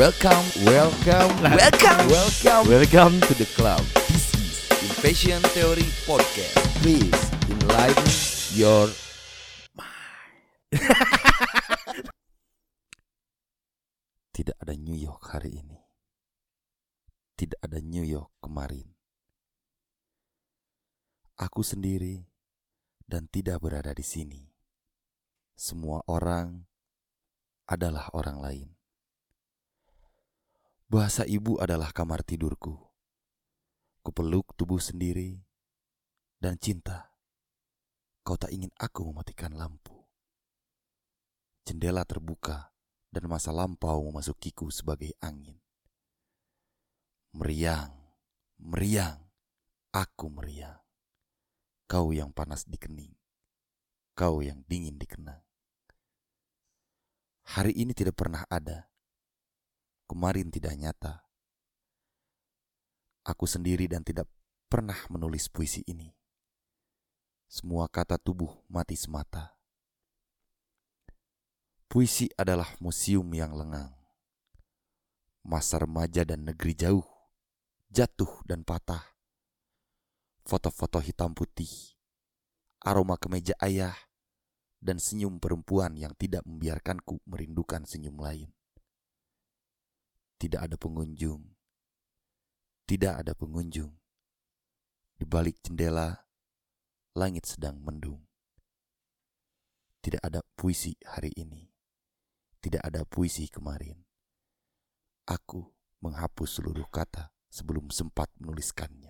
Welcome, welcome, welcome, welcome, welcome to the club. This is Invasion Theory Podcast. Please enlighten your Tidak ada New York hari ini. Tidak ada New York kemarin. Aku sendiri dan tidak berada di sini. Semua orang adalah orang lain. Bahasa ibu adalah kamar tidurku. Kupeluk tubuh sendiri dan cinta. Kau tak ingin aku mematikan lampu. Jendela terbuka dan masa lampau memasukiku sebagai angin. Meriang, meriang, aku meriang. Kau yang panas di kening, kau yang dingin di kenang. Hari ini tidak pernah ada, kemarin tidak nyata. Aku sendiri dan tidak pernah menulis puisi ini. Semua kata tubuh mati semata. Puisi adalah museum yang lengang. Masa remaja dan negeri jauh, jatuh dan patah. Foto-foto hitam putih, aroma kemeja ayah, dan senyum perempuan yang tidak membiarkanku merindukan senyum lain. Tidak ada pengunjung, tidak ada pengunjung. Di balik jendela, langit sedang mendung. Tidak ada puisi hari ini. Tidak ada puisi kemarin. Aku menghapus seluruh kata sebelum sempat menuliskannya.